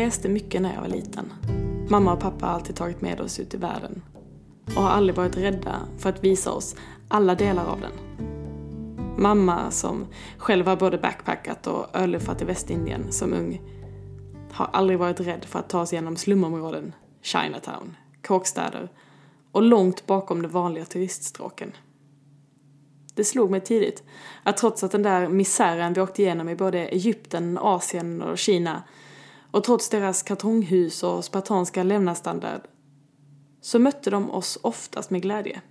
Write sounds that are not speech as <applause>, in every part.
Reste mycket när jag var liten. Mamma och pappa har alltid tagit med oss ut i världen och har aldrig varit rädda för att visa oss alla delar av den. Mamma, som själv har både backpackat och ölluffat i Västindien som ung, har aldrig varit rädd för att ta sig genom slumområden, Chinatown, kåkstäder och långt bakom de vanliga turiststråken. Det slog mig tidigt att trots att den där misären vi åkte igenom i både Egypten, Asien och Kina och trots deras kartonghus och spartanska levnadsstandard så mötte de oss oftast med glädje.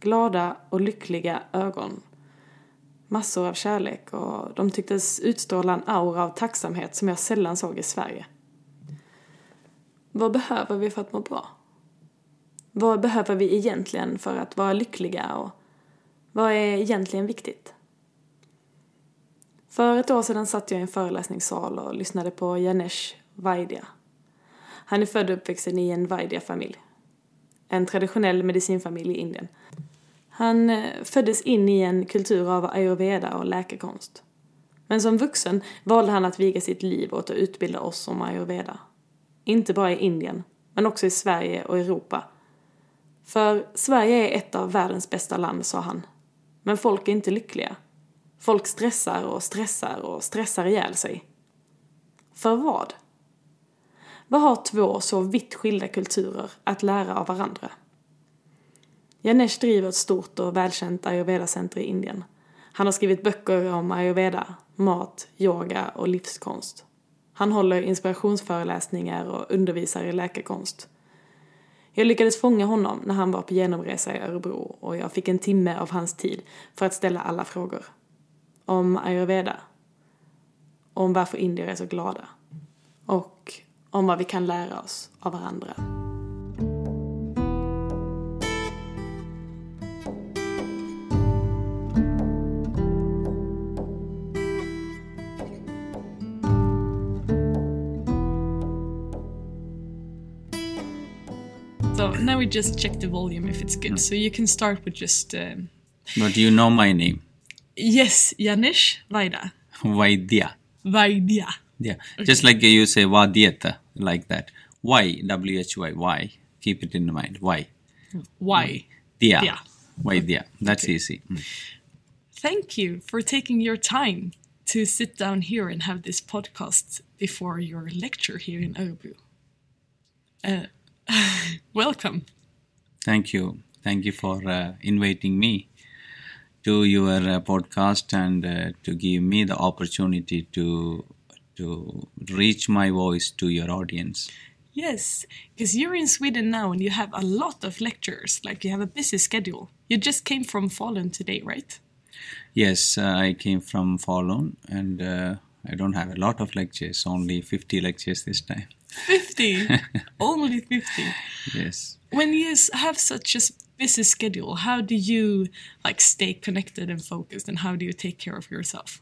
Glada och lyckliga ögon. Massor av kärlek och de tycktes utstråla en aura av tacksamhet som jag sällan såg i Sverige. Vad behöver vi för att må bra? Vad behöver vi egentligen för att vara lyckliga och vad är egentligen viktigt? För ett år sedan satt jag i en föreläsningssal och lyssnade på Janesh Vaidya. Han är född och uppvuxen i en Vaidya-familj. En traditionell medicinfamilj i Indien. Han eh, föddes in i en kultur av ayurveda och läkekonst. Men som vuxen valde han att viga sitt liv åt att utbilda oss om ayurveda. Inte bara i Indien, men också i Sverige och Europa. För Sverige är ett av världens bästa land, sa han. Men folk är inte lyckliga. Folk stressar och stressar och stressar ihjäl sig. För vad? Vad har två så vitt skilda kulturer att lära av varandra? Janesh driver ett stort och välkänt ayurveda-center i Indien. Han har skrivit böcker om ayurveda, mat, yoga och livskonst. Han håller inspirationsföreläsningar och undervisar i läkarkonst. Jag lyckades fånga honom när han var på genomresa i Örebro och jag fick en timme av hans tid för att ställa alla frågor. Om ayurveda. Om varför indier är så glada. Och om vad vi kan lära oss av varandra. So now we just check the volume if it's good. So you can start with just um, But you know my name, yes, Janesh Vaida. Vaidya. Vaidya. Yeah, just like you say Vadyata, like that. Why? W H Y. Why? Keep it in mind. Why? Why? Dya. Yeah. Vaidya. That's easy. Mm. Thank you for taking your time to sit down here and have this podcast before your lecture here in Örebro. Uh, <laughs> welcome. Thank you. Thank you for uh, inviting me to your uh, podcast and uh, to give me the opportunity to to reach my voice to your audience. Yes, because you're in Sweden now and you have a lot of lectures, like you have a busy schedule. You just came from Falun today, right? Yes, uh, I came from Falun and uh, I don't have a lot of lectures, only 50 lectures this time. 50! <laughs> Only 50. Yes. When you have such a busy schedule, how do you like stay connected and focused and how do you take care of yourself?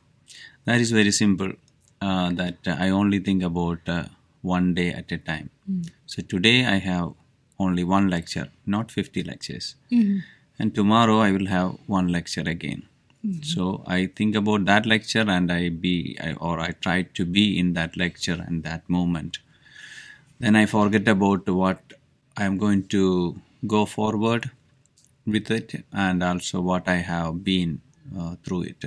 That is very simple. Uh, that uh, I only think about uh, one day at a time. So today I have only one lecture, not 50 lectures. And tomorrow I will have one lecture again. So I think about that lecture and I be I, or I try to be in that lecture and that moment. Then I forget about what I am going to go forward with it and also what I have been uh, through it.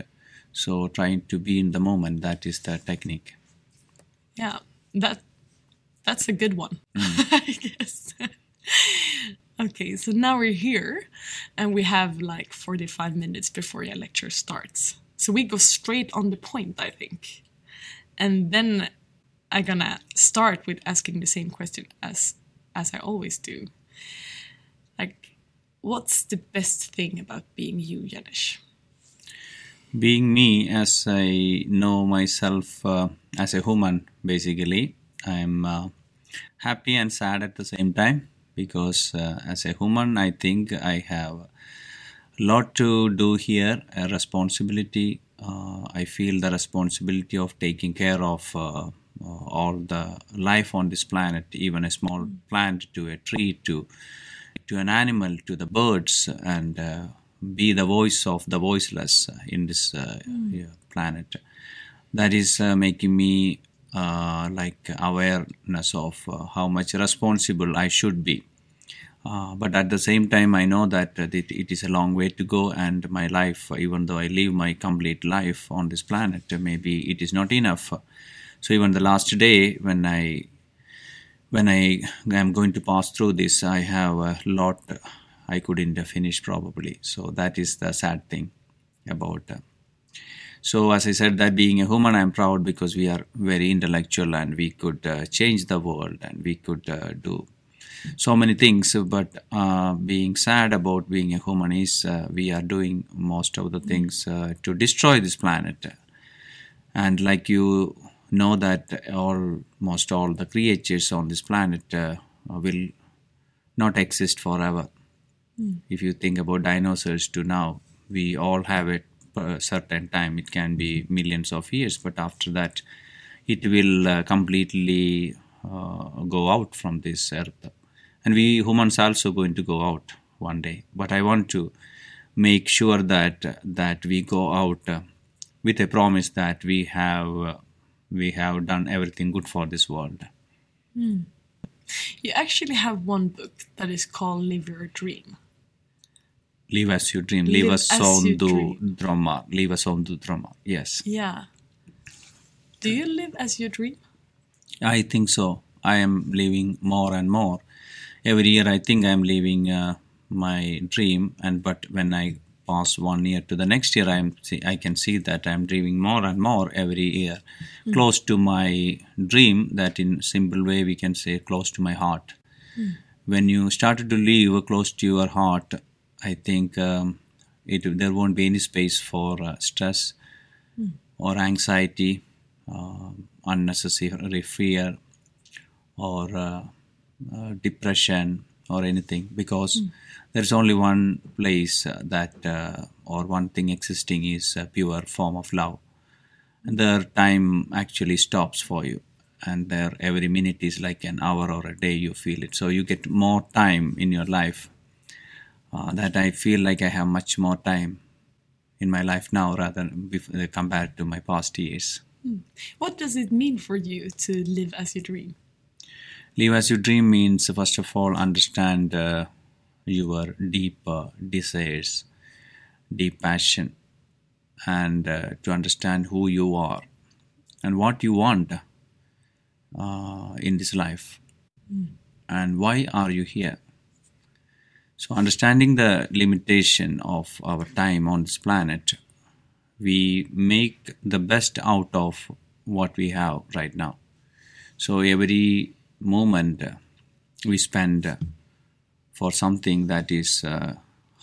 So trying to be in the moment, that is the technique. Yeah, that that's a good one, <laughs> I guess. <laughs> okay, so now we're here and we have like 45 minutes before your lecture starts. So we go straight on the point, I think. And then I'm gonna start with asking the same question as as I always do. What's the best thing about being you, Janesh? Being me, as I know myself uh, as a human, basically, I'm uh, happy and sad at the same time because uh, as a human, I think I have a lot to do here, a responsibility. Uh, I feel the responsibility of taking care of uh, uh, all the life on this planet, even a small plant to a tree to to an animal to the birds and uh, be the voice of the voiceless uh, in this uh, yeah, planet. That is uh, making me uh, like awareness of uh, how much responsible I should be. Uh, but at the same time, I know that it, it is a long way to go, and my life, even though I live my complete life on this planet, maybe it is not enough. So even the last day, when I when I am going to pass through this, I have a lot I couldn't finish probably. So that is the sad thing about. Uh, so as I said, that being a human, I'm proud because we are very intellectual and we could uh, change the world and we could uh, do so many things. But uh, being sad about being a human is uh, we are doing most of the things to destroy this planet. And like you know that almost all the creatures on this planet will not exist forever if you think about dinosaurs to now, we all have it a certain time. It can be millions of years, but after that, it will uh, completely uh, go out from this earth. And we humans are also going to go out one day. But I want to make sure that that we go out uh, with a promise that we have uh, we have done everything good for this world. Mm. You actually have one book that is called Live Your Dream. Live as you dream. Live, as som du drömmar. Live as som du drömmar. Yes. Yeah. Do you live as you dream? I think so. I am living more and more. Every year, I think I am living uh, my dream. And but when I pass one year to the next year, I am I can see that I am dreaming more and more every year, mm. close to my dream. That in simple way we can say close to my heart. Mm. When you started to live close to your heart, I think um, it there won't be any space for uh, stress mm. or anxiety, uh, unnecessary fear, or uh, uh depression or anything because mm. There's only one place uh, that uh, or one thing existing is a pure form of love, and the time actually stops for you. And there, every minute is like an hour or a day. You feel it, so you get more time in your life uh, that I feel like I have much more time in my life now rather than compared to my past years. Hmm. What does it mean for you to live as you dream? Live as you dream means, first of all, understand uh, your deep uh, desires, deep passion, and uh, to understand who you are and what you want uh, in this life, mm. and why are you here so, understanding the limitation of our time on this planet, we make the best out of what we have right now. So, every moment we spend for something that is uh,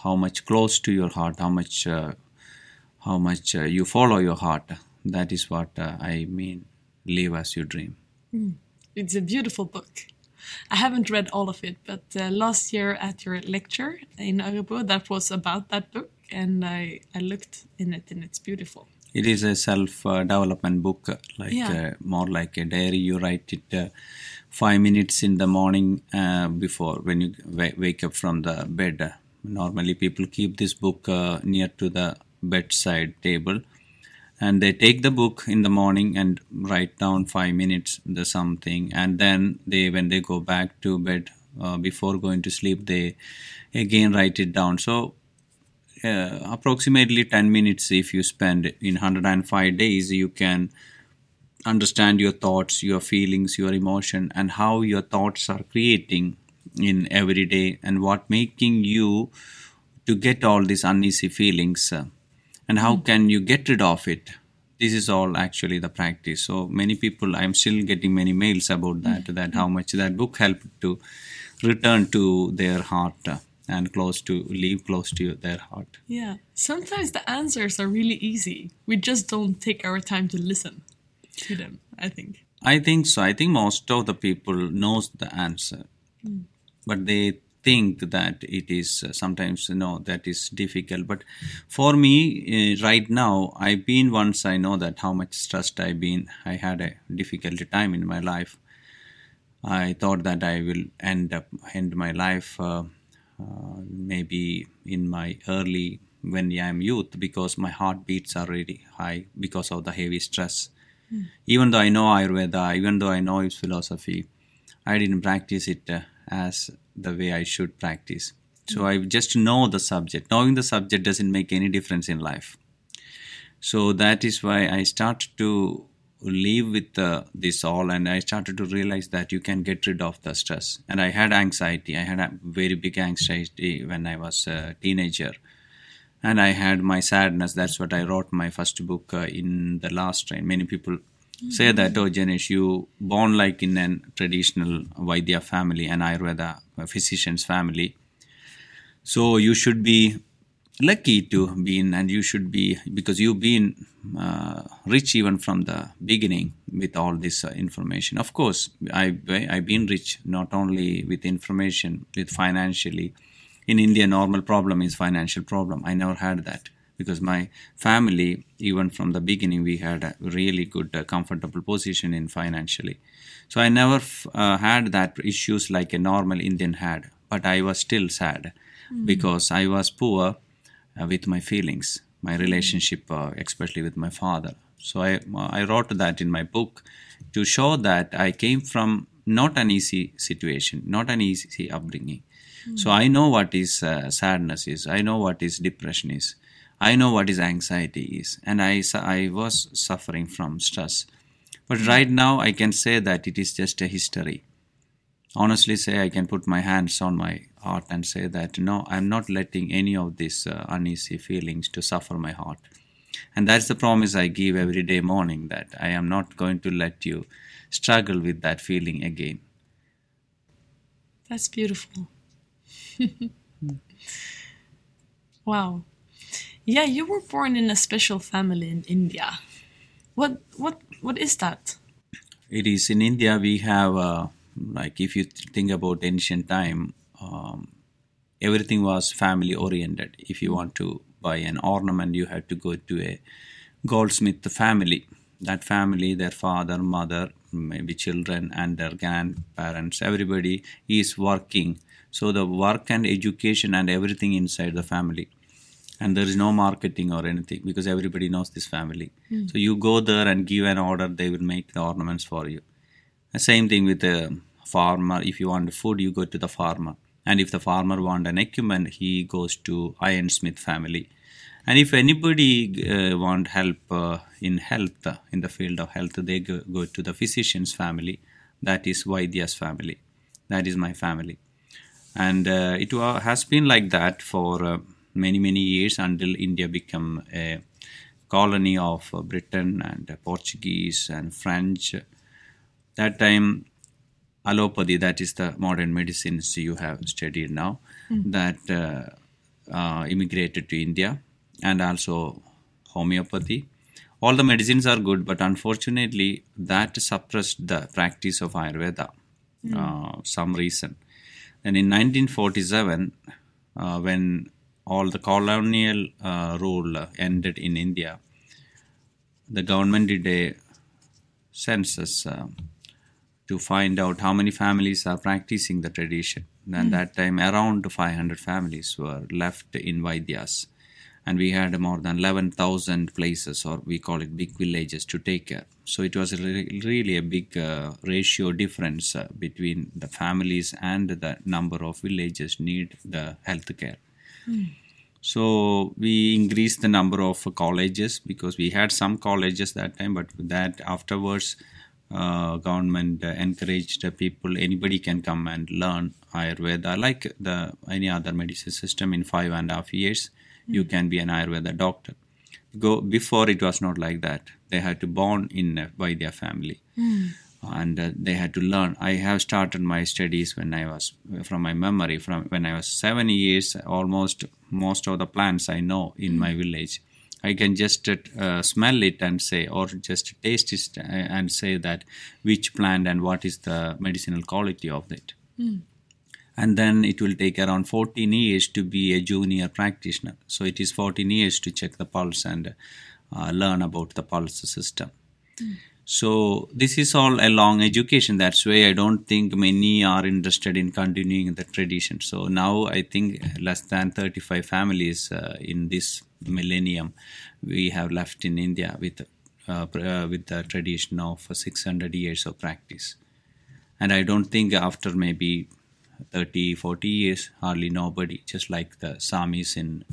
how much close to your heart, how much, uh, how much uh, you follow your heart. That is what uh, I mean. Live as you dream. Mm. It's a beautiful book. I haven't read all of it, but uh, last year at your lecture in Örebro, that was about that book, and I, I looked in it, and it's beautiful. It is a self-development book, like yeah. uh, more like a diary. You write it uh, five minutes in the morning uh, before when you w- wake up from the bed. Normally, people keep this book uh, near to the bedside table and they take the book in the morning and write down five minutes the something and then they when they go back to bed uh, before going to sleep they again write it down so uh, approximately 10 minutes if you spend in 105 days you can understand your thoughts your feelings your emotion and how your thoughts are creating in every day and what making you to get all these uneasy feelings uh, and how can you get rid of it? This is all actually the practice. So many people i'm still getting many mails about that mm-hmm. that how much that book helped to return to their heart uh, and close to live close to their heart. Yeah. Sometimes the answers are really easy. We just don't take our time to listen to them i think. I think so. I think most of the people knows the answer. Mm. but they think that it is uh, sometimes you know that is difficult. But for me uh, right now i've been once i know that how much stressed i've been. I had a difficult time in my life. I thought that i will end up end my life uh, uh, maybe in my early when i'm youth because my heart beats are really high because of the heavy stress Even though I know Ayurveda, even though I know its philosophy, I didn't practice it uh, as the way I should practice. So I just know the subject. Knowing the subject doesn't make any difference in life. So that is why I started to live with uh, this all and I started to realize that you can get rid of the stress. And I had anxiety. I had a very big anxiety when I was a teenager. And I had my sadness. That's what I wrote my first book uh, in the last train. Many people say that, oh, Janesh, you born like in a traditional Vaidya family, an Ayurveda physician's family. So you should be lucky to be in, and you should be because you've been uh, rich even from the beginning with all this uh, information. Of course, I I've been rich not only with information, with financially. In India, normal problem is financial problem. I never had that because my family, even from the beginning, we had a really good, uh, comfortable position in financially. So I never f- uh, had that issues like a normal Indian had, but I was still sad because I was poor uh, with my feelings, my relationship, uh, especially with my father. So I, I wrote that in my book to show that I came from not an easy situation, not an easy upbringing. So I know what is uh, sadness is. I know what is depression is. I know what is anxiety is, and I I was suffering from stress. But right now I can say that it is just a history. Honestly, say I can put my hands on my heart and say that no, I'm not letting any of these uh, uneasy feelings to suffer my heart. And that's the promise I give every day morning that I am not going to let you struggle with that feeling again. That's beautiful. <laughs> wow. Yeah, you were born in a special family in India. What what what is that? It is in India. We have uh, like if you think about ancient time, um, everything was family oriented. If you want to buy an ornament, you had to go to a goldsmith family. That family, their father, mother, maybe children, and their grandparents, everybody is working. So the work and education and everything inside the family and there is no marketing or anything because everybody knows this family. So you go there and give an order, they will make the ornaments for you. The same thing with the farmer. If you want food, you go to the farmer, and if the farmer want an equipment, he goes to ironsmith family. And if anybody uh, want help uh, in health, uh, in the field of health, they go, go to the physician's family. That is Vaidya's family. That is my family and uh, it wa- has been like that for uh, many many years until India became a colony of uh, Britain and uh, Portuguese and French. That time, allopathy, that is the modern medicines you have studied now, that uh, uh, immigrated to India, and also homeopathy. All the medicines are good, but unfortunately, that suppressed the practice of Ayurveda. Uh, some reason. And in 1947, uh, when all the colonial uh, rule ended in India, the government did a census uh, to find out how many families are practicing the tradition. And that time, around 500 families were left in Vaidyas. And we had more than 11,000 places, or we call it big villages, to take care. So it was re- really a big uh, ratio difference uh, between the families and the number of villages need the health care. So we increased the number of colleges because we had some colleges that time, but that afterwards, uh, government uh, encouraged people anybody can come and learn Ayurveda like the any other medicine system in five and a half years. You can be an Ayurveda doctor. Go before it was not like that. They had to born in a Vaidya family and uh, they had to learn. I have started my studies when I was, from my memory, from when I was seven years, almost most of the plants I know in my village. I can just uh, smell it and say, or just taste it uh, and say that which plant and what is the medicinal quality of it. And then it will take around 14 years to be a junior practitioner. So it is 14 years to check the pulse and uh, learn about the pulse system. So this is all a long education. That's why I don't think many are interested in continuing the tradition. So now I think less than 35 families uh, in this millennium we have left in India with uh, uh, with the tradition of 600 years of practice. And I don't think after maybe 30, 40 years, hardly nobody, just like the Samis in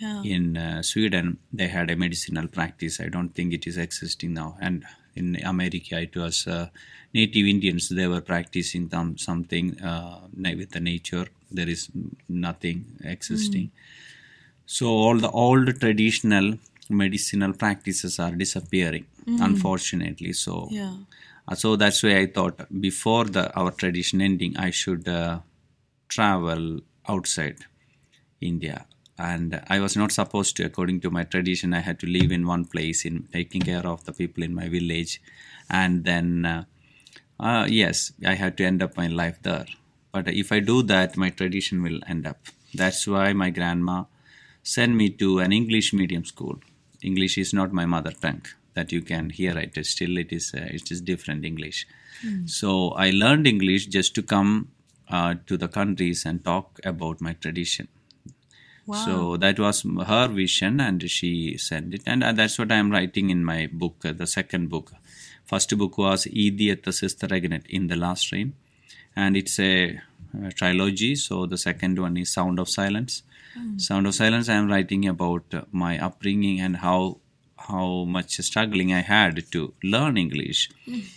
Yeah. in uh, Sweden, they had a medicinal practice. I don't think it is existing now. And in America, it was uh, native Indians. They were practicing them, something uh, with the nature. There is nothing existing. So all the old traditional medicinal practices are disappearing, unfortunately. So Yeah. Uh, so that's why I thought before the our tradition ending, I should uh, travel outside India. And I was not supposed to, according to my tradition, I had to live in one place in taking care of the people in my village. And then, uh, uh, yes, I had to end up my life there. But if I do that, my tradition will end up. That's why my grandma sent me to an English medium school. English is not my mother tongue. That you can hear it. Still, it is uh, it is different English. So I learned English just to come uh, to the countries and talk about my tradition. Wow. So that was her vision, and she sent it, and uh, that's what I am writing in my book, uh, the second book. First book was Idiyat Sister Agnet in the Last Rain, and it's a, uh trilogy. So the second one is Sound of Silence. Sound of Silence. I am writing about uh, my upbringing and how how much struggling I had to learn English,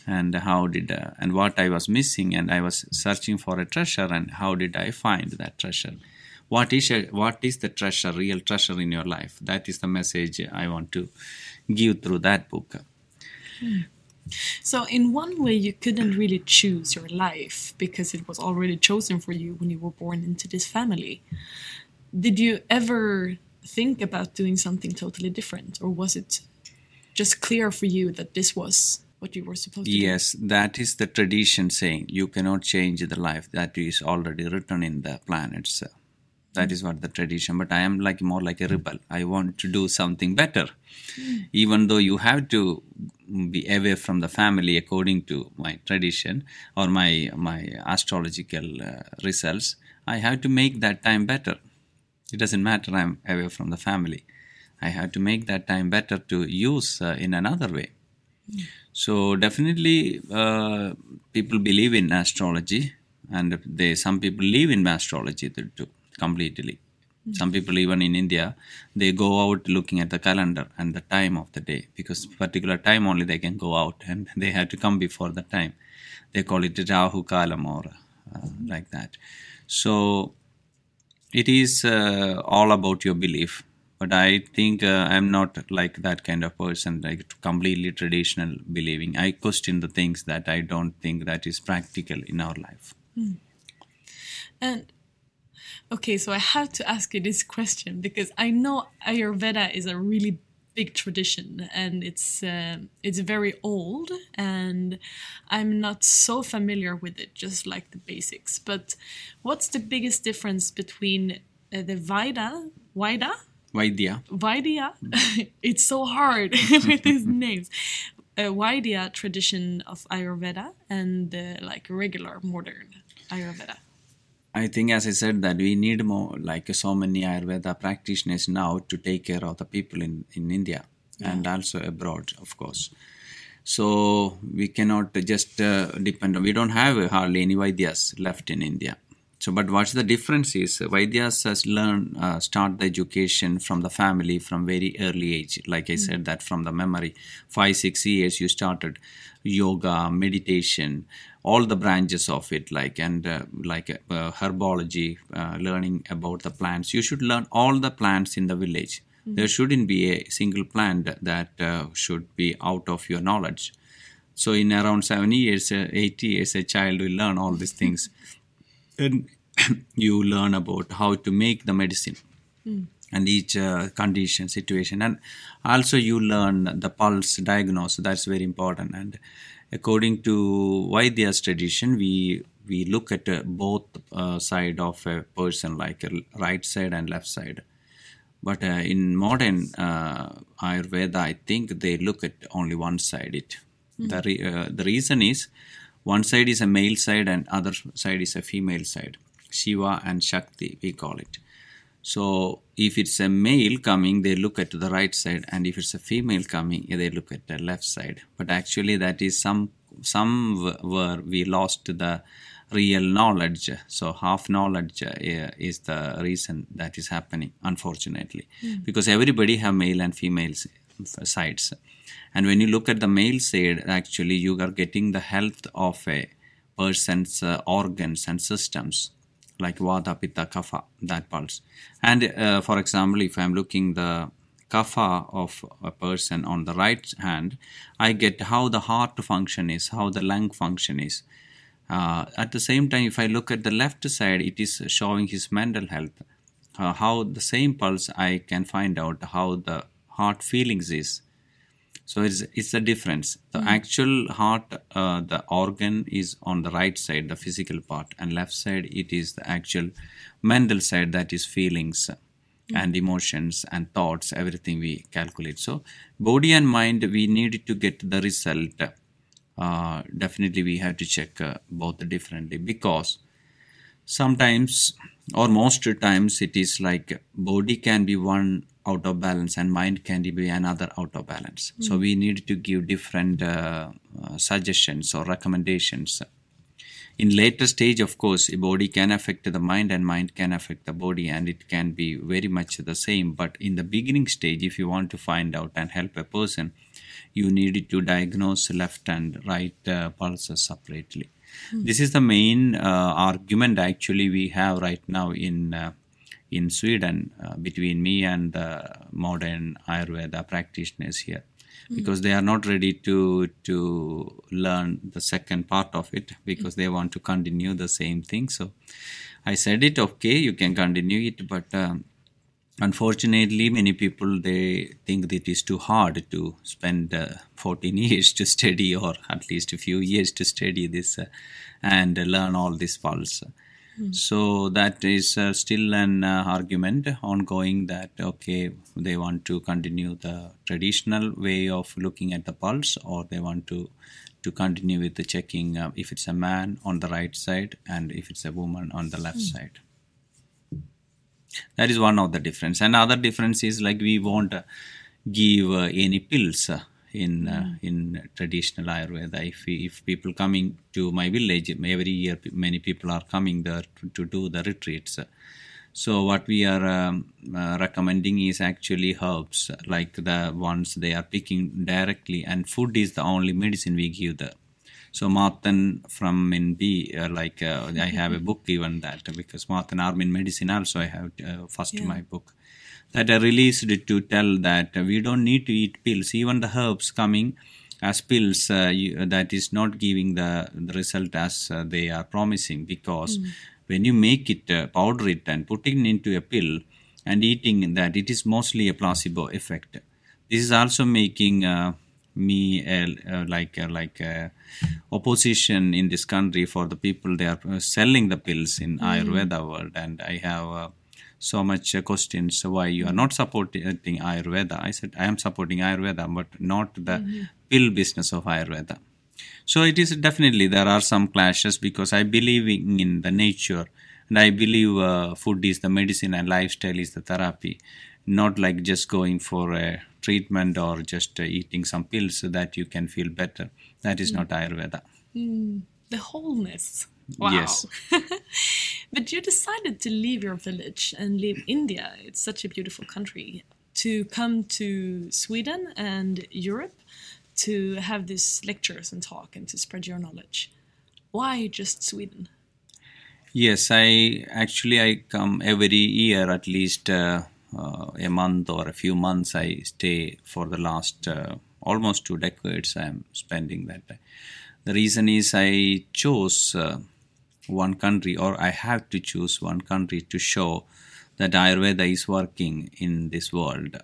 and how did uh, and what I was missing, and I was searching for a treasure, and how did I find that treasure? What is a, what is the treasure, real treasure in your life? That is the message I want to give through that book. So, in one way, you couldn't really choose your life because it was already chosen for you when you were born into this family. Did you ever think about doing something totally different, or was it just clear for you that this was what you were supposed to do? Yes, that is the tradition saying you cannot change the life that is already written in the planets. That is what the tradition. But I am like more like a rebel. I want to do something better, even though you have to be away from the family according to my tradition or my my astrological uh, results. I have to make that time better. It doesn't matter. I'm away from the family. I have to make that time better to use uh, in another way. So definitely, uh, people believe in astrology, and they some people live in astrology too, completely. Some people even in India, they go out looking at the calendar and the time of the day because particular time only they can go out <laughs> and they have to come before the time. They call it Rahu Kalam or uh, like that. So it is uh, all about your belief but i think uh, i'm not like that kind of person like completely traditional believing. I question the things that i don't think that is practical in our life. And okay, so I have to ask you this question because I know Ayurveda is a really big tradition and it's uh, it's very old and I'm not so familiar with it, just like the basics. But what's the biggest difference between uh, the Vaida, Vaida, vaidya Vaidya? <laughs> it's so hard <laughs> with these <laughs> names. Vaidya tradition of Ayurveda and uh, like regular modern Ayurveda. I think, as I said, that we need more, like so many Ayurveda practitioners now to take care of the people in, in India and also abroad, of course. So we cannot just uh, depend on, we don't have hardly any Vaidyas left in India. So, but what's the difference is Vaidyas has learned, uh, start the education from the family from very early age. Like I said, that from the memory, five, six years you started yoga, meditation, all the branches of it, like and uh, like uh, herbology, uh, learning about the plants. You should learn all the plants in the village. There shouldn't be a single plant that uh, should be out of your knowledge. So, in around 70 years, uh, eight years, a child will learn all these things. <laughs> and <coughs> you learn about how to make the medicine and each uh, condition situation and also you learn the pulse diagnose that's very important and according to vaidya's tradition we we look at uh, both uh, side of a person like a right side and left side. But uh, in modern uh, ayurveda i think they look at only one side. It the, re- uh, the reason is one side is a male side and other side is a female side. Shiva and shakti we call it So if it's a male coming, they look at the right side, and if it's a female coming, they look at the left side. But actually, that is some some where we lost the real knowledge. So half knowledge uh, is the reason that is happening, unfortunately, because everybody have male and female sides. And when you look at the male side, actually you are getting the health of a person's uh, organs and systems like Vata, Pitta, Kapha, that pulse. And uh, for example, if I'm looking the kapha of a person on the right hand, I get how the heart function is, how the lung function is. Uh, at the same time, if I look at the left side, it is showing his mental health. Uh, how the same pulse I can find out how the heart feelings is. So it's it's a difference. The actual heart, uh, the organ is on the right side, the physical part, and left side it is the actual mental side that is feelings and emotions and thoughts, everything we calculate. So body and mind, we need to get the result. Uh, definitely, we have to check uh, both differently because sometimes or most times it is like body can be one out of balance and mind can be another out of balance. So we need to give different uh, uh, suggestions or recommendations. In later stage of course a body can affect the mind and mind can affect the body and it can be very much the same. But in the beginning stage if you want to find out and help a person you need to diagnose left and right uh, pulses separately. This is the main uh, argument actually we have right now in uh, in Sweden uh, between me and the modern Ayurveda practitioners here. Because they are not ready to to learn the second part of it because they want to continue the same thing. So I said it okay, you can continue it, but um, unfortunately many people they think that it is too hard to spend uh, 14 <laughs> years to study or at least a few years to study this uh, and learn all this pulse so that is uh, still an uh, argument ongoing that okay they want to continue the traditional way of looking at the pulse or they want to to continue with the checking uh, if it's a man on the right side and if it's a woman on the left side. That is one of the difference. And other difference is like we won't uh, give uh, any pills uh, in uh, in traditional ayurveda. If if people coming to my village every year many people are coming there to, to do the retreats. So what we are um, uh, recommending is actually herbs like the ones they are picking directly and food is the only medicine we give there. So Martin from in B, uh, like uh, I have a book even that because Martin Arm in medicine also I have uh, first my book that are released to tell that we don't need to eat pills. Even the herbs coming as pills, uh, you, that is not giving the, the result as uh, they are promising because when you make it, uh, powder it and put it into a pill and eating that, it is mostly a placebo effect. This is also making uh, me uh, uh, like uh, like uh, opposition in this country for the people they are selling the pills in Ayurveda world, and I have uh, so much uh, questions why you are not supporting Ayurveda. I said I am supporting Ayurveda, but not the pill business of Ayurveda. So it is definitely there are some clashes because I believe in, the nature and I believe uh, food is the medicine and lifestyle is the therapy, not like just going for a treatment or just uh, eating some pills so that you can feel better. That is not Ayurveda. The wholeness. Wow. Yes. <laughs> but you decided to leave your village and leave India. It's such a beautiful country. To come to Sweden and Europe to have these lectures and talk and to spread your knowledge. Why just Sweden? Yes, I actually I come every year at least uh, uh, a month or a few months. I stay for the last uh, almost two decades. I am spending that. The reason is I chose uh, one country, or I have to choose one country to show that Ayurveda is working in this world.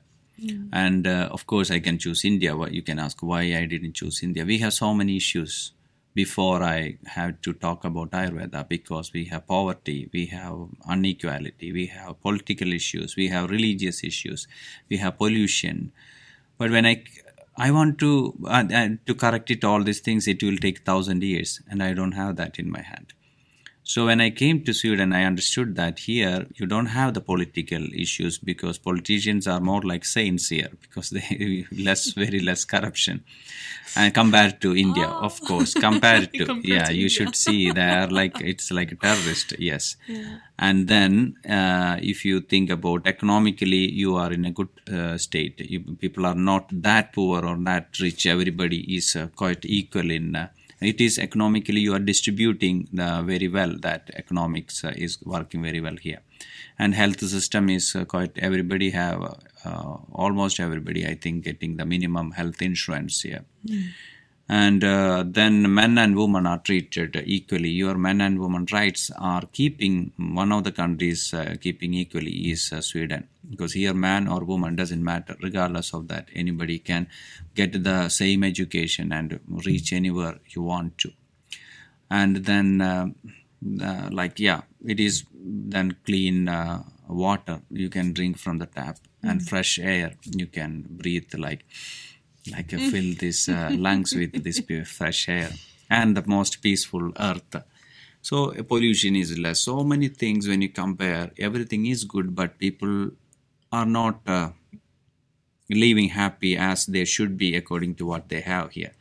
And uh, of course, I can choose India. You can ask why I didn't choose India. We have so many issues before I have to talk about Ayurveda because we have poverty, we have inequality, we have political issues, we have religious issues, we have pollution. But when I I want to uh, uh, to correct it all these things, it will take thousand years, and I don't have that in my hand. So when I came to Sweden, I understood that here you don't have the political issues because politicians are more like saints here because <laughs> they less very less corruption, and compared to India, Oh. of course, compared <laughs> to Compared yeah, to you India. should see they are like it's like a terrorist, yes. And then uh, if you think about economically, you are in a good uh, state. You, people are not that poor or that rich. Everybody is uh, quite equal in. It is economically you are distributing the very well that economics uh, is working very well here. And health system is uh, quite everybody have uh, almost everybody i think getting the minimum health insurance here and uh, then men and women are treated equally. Your men and women rights are keeping one of the countries uh, keeping equally is uh, sweden. Because here man or woman doesn't matter. Regardless of that anybody can get the same education and reach anywhere you want to. And then uh, uh, like yeah it is then clean uh, water. You can drink from the tap and fresh air. You can breathe like like uh, fill these uh, lungs with <laughs> this pure fresh air and the most peaceful earth. So uh, pollution is less. So many things when you compare everything is good but people are not uh, living happy as they should be according to what they have here.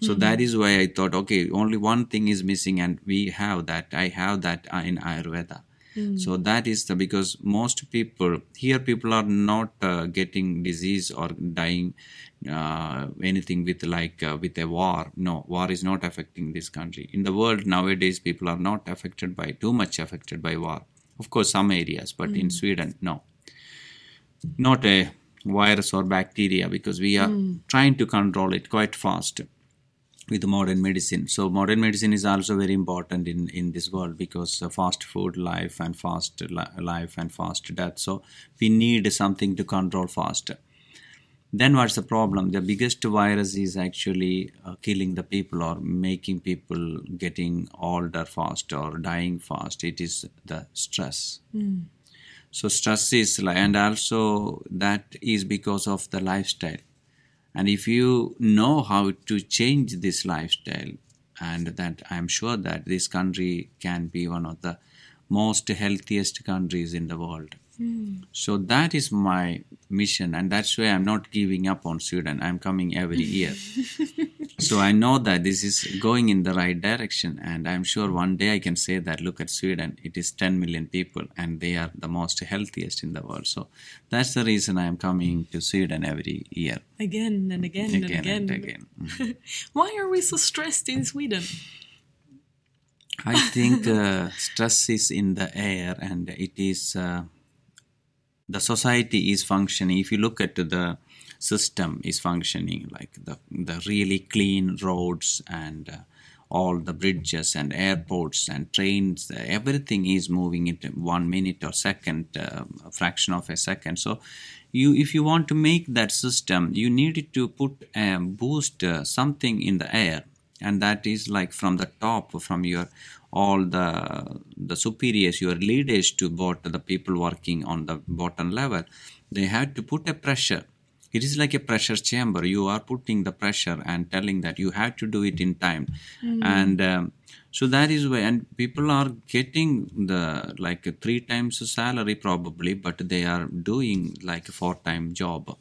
So that is why i thought okay only one thing is missing and we have that. I have that in ayurveda so that is the because most people here people are not uh, getting disease or dying uh, anything with like uh, with a war. No war is not affecting this country. In the world nowadays people are not affected by too much affected by war. Of course some areas but in sweden no. Not a virus or bacteria because we are trying to control it quite fast with modern medicine. So modern medicine is also very important in in this world because fast food life and fast li- life and fast death. So we need something to control faster. Then what's the problem? The biggest virus is actually uh, killing the people or making people getting older fast or dying fast. It is the stress. So stress is like, and also that is because of the lifestyle. And if you know how to change this lifestyle, and that I'm sure that this country can be one of the most healthiest countries in the world. So that is my mission, and that's why I'm not giving up on Sweden. I'm coming every year. <laughs> so I know that this is going in the right direction, and I'm sure one day I can say that look at Sweden, it is 10 million people, and they are the most healthiest in the world. So that's the reason I'm coming to Sweden every year, Again and again, and again again. and again. Mm. <laughs> Why are we so stressed in Sweden? I think uh, stress is in the air, and it is uh, the society is functioning. If you look at the system is functioning, like the the really clean roads and uh, all the bridges and airports and trains, uh, everything is moving in one minute or second, uh, fraction of a second. So, you if you want to make that system, you need to put a boost uh, something in the air and that is like from the top from your all the the superiors your leaders to both the people working on the bottom level they have to put a pressure. It is like a pressure chamber. You are putting the pressure and telling that you have to do it in time. And um, so that is why and people are getting the like three times salary probably but they are doing like a four time job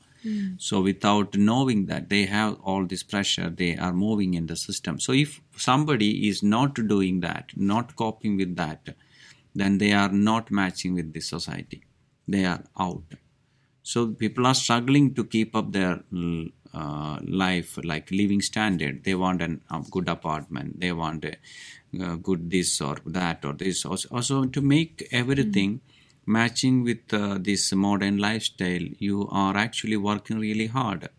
so without knowing that they have all this pressure, they are moving in the system. So if somebody is not doing that, not coping with that, then they are not matching with the society. They are out. So people are struggling to keep up their uh, life, like living standard. They want a good apartment. They want a uh, good this or that or this. Also, also to make everything matching with uh, this modern lifestyle, you are actually working really hard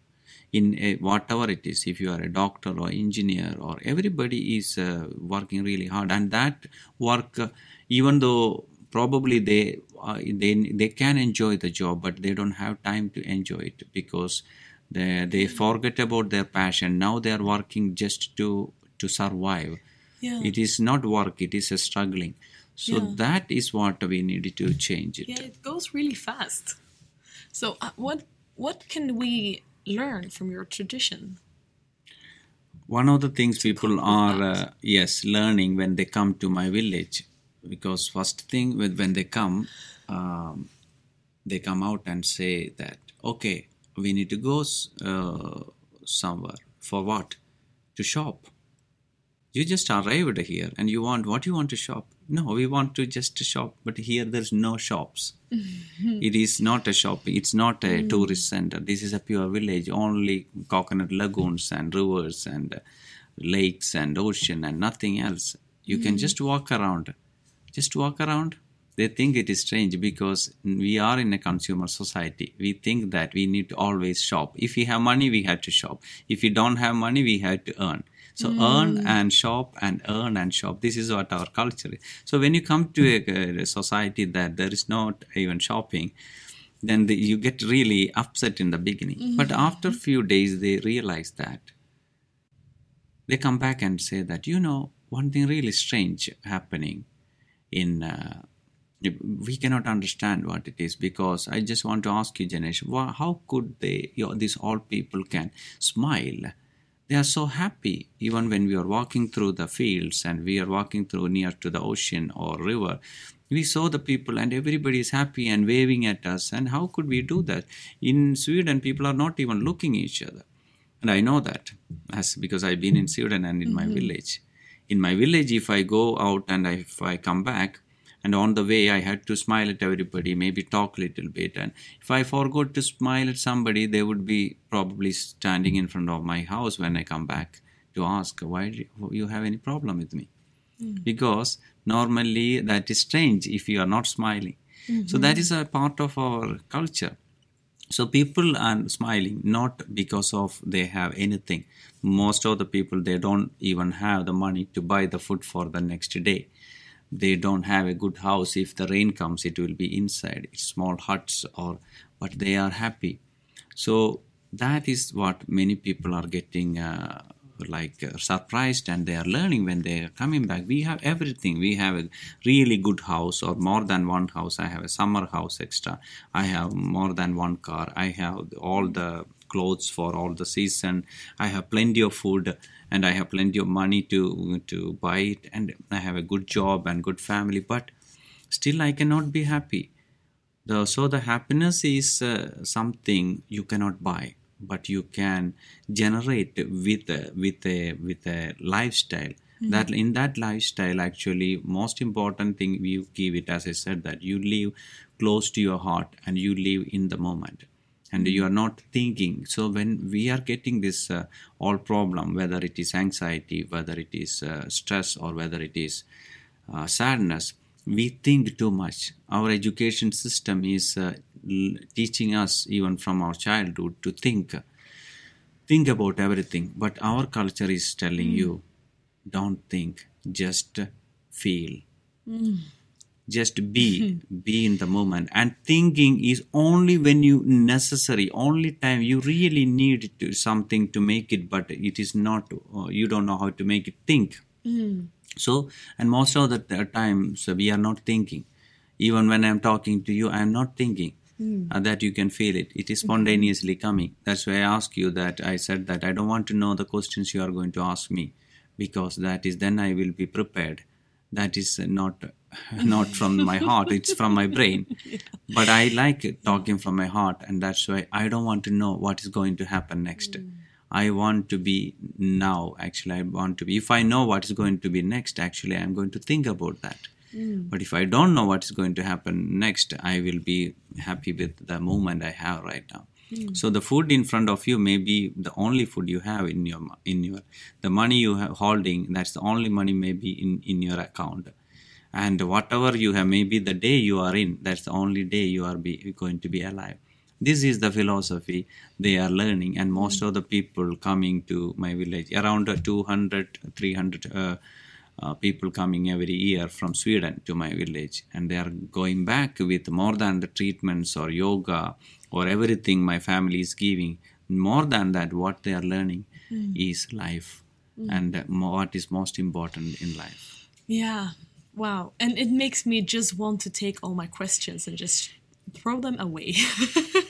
in a, whatever it is. If you are a doctor or engineer or everybody is uh, working really hard, and that work, uh, even though probably they uh, they they can enjoy the job, but they don't have time to enjoy it because they they forget about their passion. Now they are working just to to survive. Yeah. It is not work; it is a struggling. So Yeah. that is what we needed to change it. Yeah, it goes really fast. So, uh, what what can we learn from your tradition? One of the things people are uh, yes learning when they come to my village because first thing with when they come, um, they come out and say that okay, we need to go uh, somewhere for what? To shop. You just arrived here and you want what you want to shop. No, we want to just shop, but here there's no shops. <laughs> it is not a shop. It's not a mm. tourist center. This is a pure village. Only coconut lagoons and rivers and lakes and ocean and nothing else. You can mm. just walk around. Just walk around. They think it is strange because we are in a consumer society. We think that we need to always shop. If we have money, we have to shop. If we don't have money, we have to earn. So earn and shop and earn and shop. This is what our culture is. So when you come to a, a society that there is not even shopping, then the, you get really upset in the beginning. But after a few days, they realize that they come back and say that you know one thing really strange happening in uh, we cannot understand what it is because i just want to ask you janesh how could they you know, these old people can smile they are so happy even when we are walking through the fields and we are walking through near to the ocean or river. We saw the people and everybody is happy and waving at us. And how could we do that? In sweden people are not even looking each other. And I know that as because I've been in Sweden and in my mm-hmm. village. In my village, if I go out and if I come back, and on the way I had to smile at everybody, maybe talk a little bit, and if I forgot to smile at somebody, they would be probably standing in front of my house when I come back to ask, "Why do you have any problem with me?" Hmm. Because normally that is strange if you are not smiling. So that mm-hmm. is a part of our culture. So people are smiling not because of they have anything. Most of the people they don't even have the money to buy the food for the next day. They don't have a good house. If the rain comes, it will be inside. It's small huts or but they are happy. So that is what many people are getting uh, like uh, surprised and they are learning when they are coming back. We have everything. We have a really good house or more than one house. I have a summer house extra. I have more than one car. I have all the clothes for all the season. I have plenty of food and i have plenty of money to to buy it and i have a good job and good family but still i cannot be happy. The, so the happiness is uh, something you cannot buy but you can generate with a, with a with a lifestyle. That in that lifestyle actually most important thing you give it as i said that you live close to your heart and you live in the moment and you are not thinking. So when we are getting this uh, all problem whether it is anxiety whether it is uh, stress or whether it is uh, sadness we think too much. Our education system is uh, l- teaching us even from our childhood to think think about everything. But our culture is telling you don't think just feel just be be in the moment. And thinking is only when you necessary only time you really need to something to make it but it is not uh, you don't know how to make it think. So and most of the t- times uh, we are not thinking. Even when i'm talking to you i'm not thinking uh, that you can feel it. It is spontaneously coming. That's why i ask you that. I said that i don't want to know the questions you are going to ask me because that is then i will be prepared that is not not from my heart it's from my brain. <laughs> But i like talking from my heart and that's why i don't want to know what is going to happen next. Mm. I want to be now actually i want to be if i know what is going to be next actually i'm going to think about that. Mm. But if i don't know what is going to happen next i will be happy with the moment i have right now so the food in front of you may be the only food you have in your in your the money you have holding that's the only money maybe in in your account. And whatever you have maybe the day you are in that's the only day you are be, going to be alive. This is the philosophy they are learning and most of the people coming to my village around uh, 200 300 uh, uh, people coming every year from sweden to my village and they are going back with more than the treatments or yoga or everything my family is giving more than that what they are learning is life and uh, what is most important in life Yeah. Wow. And it makes me just want to take all my questions and just throw them away.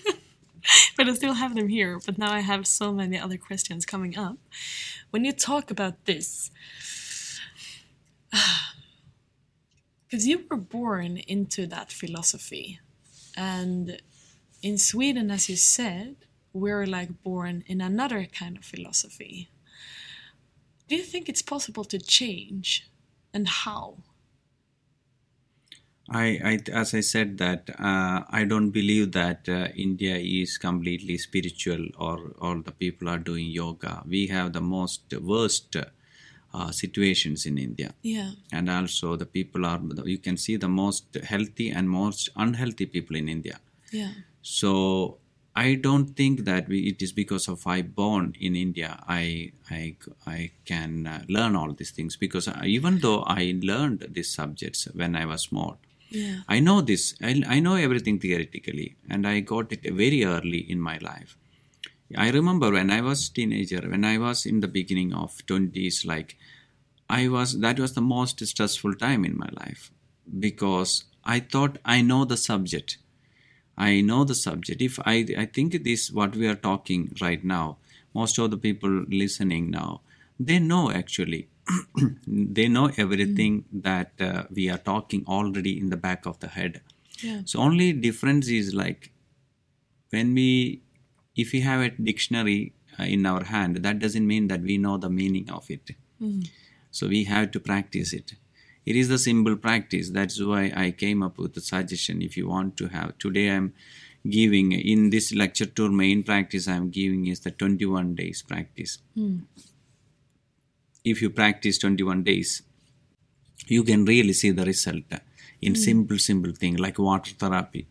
<laughs> but I still have them here. But now I have so many other questions coming up. When you talk about this, <sighs> because you were born into that philosophy, and in Sweden, as you said, we're like born in another kind of philosophy. Do you think it's possible to change, and how? I, I as I said that uh, I don't believe that uh, India is completely spiritual or all the people are doing yoga. We have the most worst uh, situations in India, Yeah. and also the people are you can see the most healthy and most unhealthy people in India. Yeah. So I don't think that we, it is because of I born in India. I I I can uh, learn all these things because I, even though I learned these subjects when I was small, Yeah. I know this. I, I know everything theoretically, and I got it very early in my life. I remember when I was teenager, when I was in the beginning of twenties, like I was. That was the most stressful time in my life because I thought I know the subject. I know the subject. If I I think this what we are talking right now, most of the people listening now, they know actually. <clears throat> they know everything that uh, we are talking already in the back of the head. Yeah. So only difference is like when we, if we have a dictionary uh, in our hand, that doesn't mean that we know the meaning of it. So we have to practice it. It is the simple practice. That's why I came up with the suggestion. If you want to have today, I'm giving in this lecture tour main practice I'm giving is the 21 days practice. If you practice 21 days, you can really see the result in simple simple thing like water therapy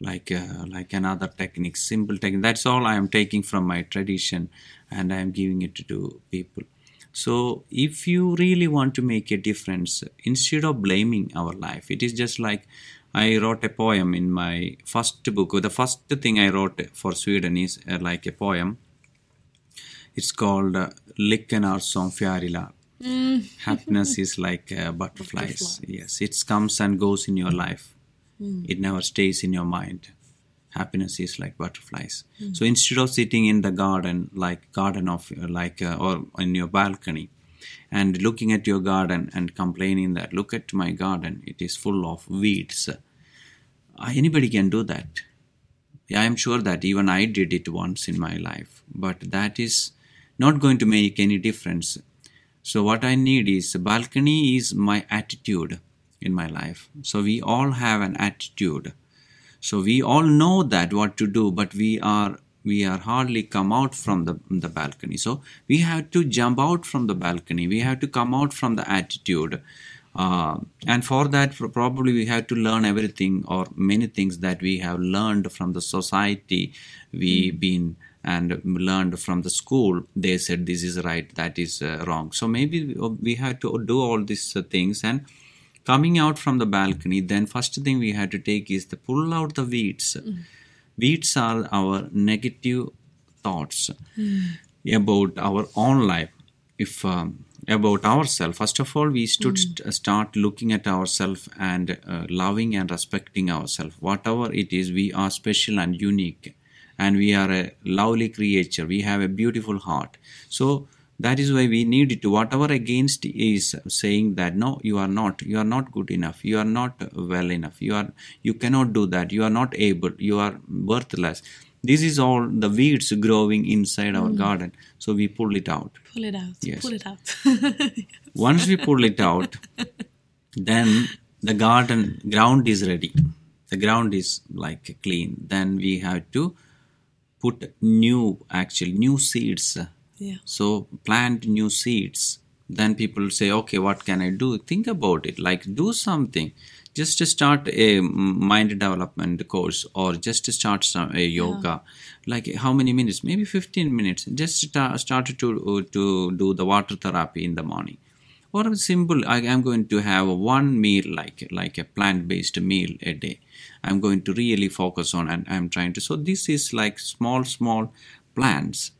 like uh, like another technique simple technique that's all i am taking from my tradition and i am giving it to people so if you really want to make a difference instead of blaming our life it is just like i wrote a poem in my first book the first thing i wrote for sweden is uh, like a poem it's called uh, Lyckan som fjärilar. <laughs> Happiness is like uh, butterflies. Yes, it comes and goes in your life. It never stays in your mind. Happiness is like butterflies. So instead of sitting in the garden, like garden of uh, like uh, or in your balcony, and looking at your garden and complaining that look at my garden, it is full of weeds. Uh, anybody can do that. I am sure that even I did it once in my life, but that is not going to make any difference. So, what I need is balcony is my attitude in my life. So, we all have an attitude. So, we all know that what to do, but we are we are hardly come out from the, the balcony. So, we have to jump out from the balcony. We have to come out from the attitude. Uh, and for that, for probably we have to learn everything or many things that we have learned from the society we've been and learned from the school. They said this is right, that is uh, wrong. So maybe we have to do all these uh, things and coming out from the balcony. Then first thing we had to take is to pull out the weeds. Weeds are our negative thoughts about our own life. If um, about ourselves. First of all, we should st- start looking at ourselves and uh, loving and respecting ourselves. Whatever it is, we are special and unique, and we are a lovely creature. We have a beautiful heart. So that is why we need to whatever against is saying that no you are not. You are not good enough. You are not well enough. You are you cannot do that. You are not able. You are worthless. This is all the weeds growing inside our mm. garden. So we pull it out. Pull it out. Yes. Pull it out. <laughs> once we pull it out then the garden ground is ready. The ground is like clean. Then we have to put new actual new seeds yeah. so plant new seeds. Then people say okay what can i do? Think about it. Like do something. Just to start a mind development course or just to start some a yoga. Like how many minutes? Maybe 15 minutes. Just start, start to to do the water therapy in the morning. Or a simple I am going to have one meal like like a plant based meal a day. I'm going to really focus on and i'm trying to so this is like small small plants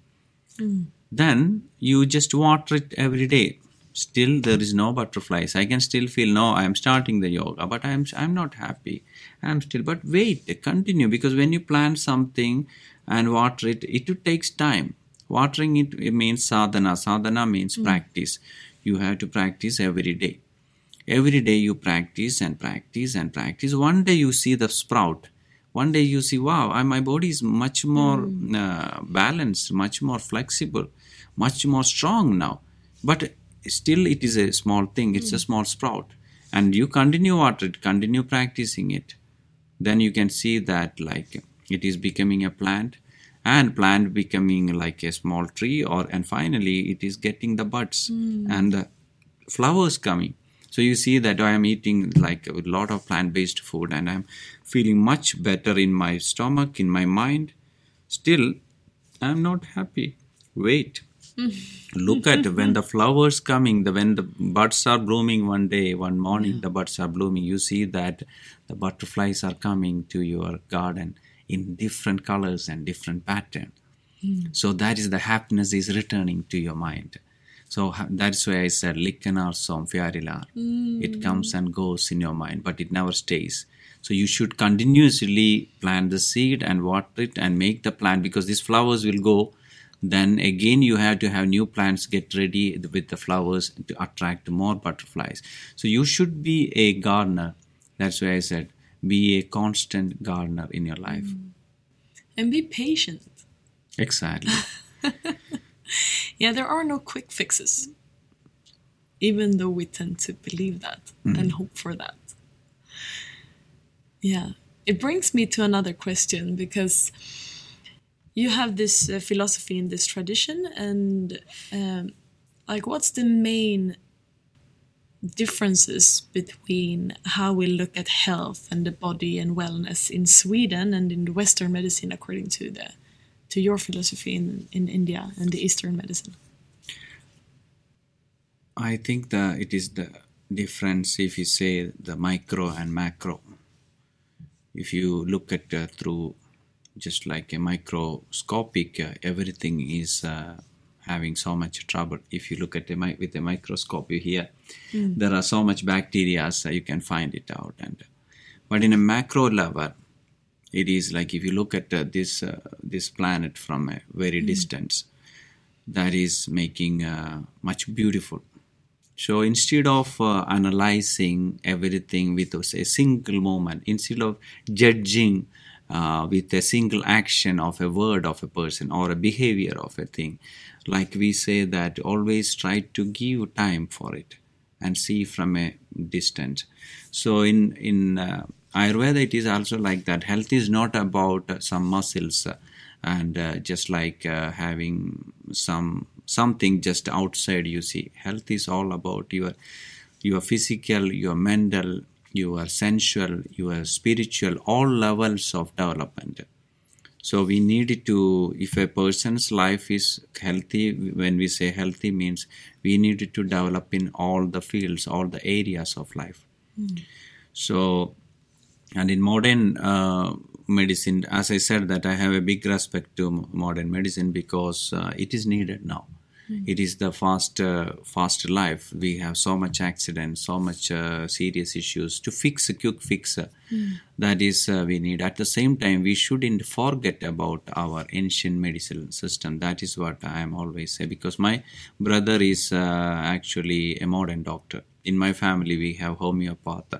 hmm. Then you just water it every day. Still there is no butterflies. I can still feel no i am starting the yoga but i am i'm not happy. I'm still but wait continue because when you plant something and water it it takes time. Watering it, it means sadhana. Sadhana means hmm. practice. You have to practice every day. Every day you practice and practice and practice. One day you see the sprout one day you see wow I, my body is much more hmm. uh, balanced much more flexible much more strong now. But still it is a small thing it's a hmm. small sprout. And you continue at it continue practicing it then you can see that like it is becoming a plant and plant becoming like a small tree or and finally it is getting the buds hmm. and the flowers coming so you see that i am eating like a lot of plant based food and i'm feeling much better in my stomach in my mind. Still i'm not happy. Wait. <laughs> Look at when the flowers coming the when the buds are blooming one day one morning the buds are blooming. You see that the butterflies are coming to your garden in different colors and different pattern. Hmm. So that is the happiness is returning to your mind so that's why i said likkanar som fjarilar hmm. it comes and goes in your mind but it never stays. So you should continuously plant the seed and water it and make the plant because these flowers will go. Then again you have to have new plants get ready with the flowers to attract more butterflies. So you should be a gardener. That's why i said be a constant gardener in your life. Hmm. And be patient. exactly <laughs> <laughs> Yeah, there are no quick fixes. Even though we tend to believe that and hope for that. Yeah. It brings me to another question because you have this uh, philosophy in this tradition, and um, like, what's the main differences between how we look at health and the body and wellness in Sweden and in the Western medicine, according to the to your philosophy in, in India and the Eastern medicine? I think that it is the difference if you say the micro and macro. If you look at uh, through just like a microscopic, uh, everything is uh, having so much trouble. If you look at a mi- with a microscope, you hear there are so much bacteria, so you can find it out. And but in a macro level, it is like if you look at uh, this uh, this planet from a very distance, that is making uh, much beautiful. So instead of uh, analyzing everything with a single moment, instead of judging uh, with a single action of a word of a person or a behavior of a thing, like we say that always try to give time for it and see from a distance. So in in uh, Ayurveda, it is also like that. Health is not about uh, some muscles uh, and uh, just like uh, having some something just outside. You see, health is all about your your physical, your mental, your sensual, your spiritual, all levels of development. So we need to, if a person's life is healthy, when we say healthy means we need to develop in all the fields, all the areas of life. So, and in modern uh, medicine, as I said, that I have a big respect to modern medicine because uh, it is needed now. It is the fast, uh, fast life. We have so much accidents, so much uh, serious issues to fix a quick fix. uh, That is uh, we need. At the same time, we shouldn't forget about our ancient medical system. That is what I am always say because my brother is uh, actually a modern doctor. In my family, we have homeopath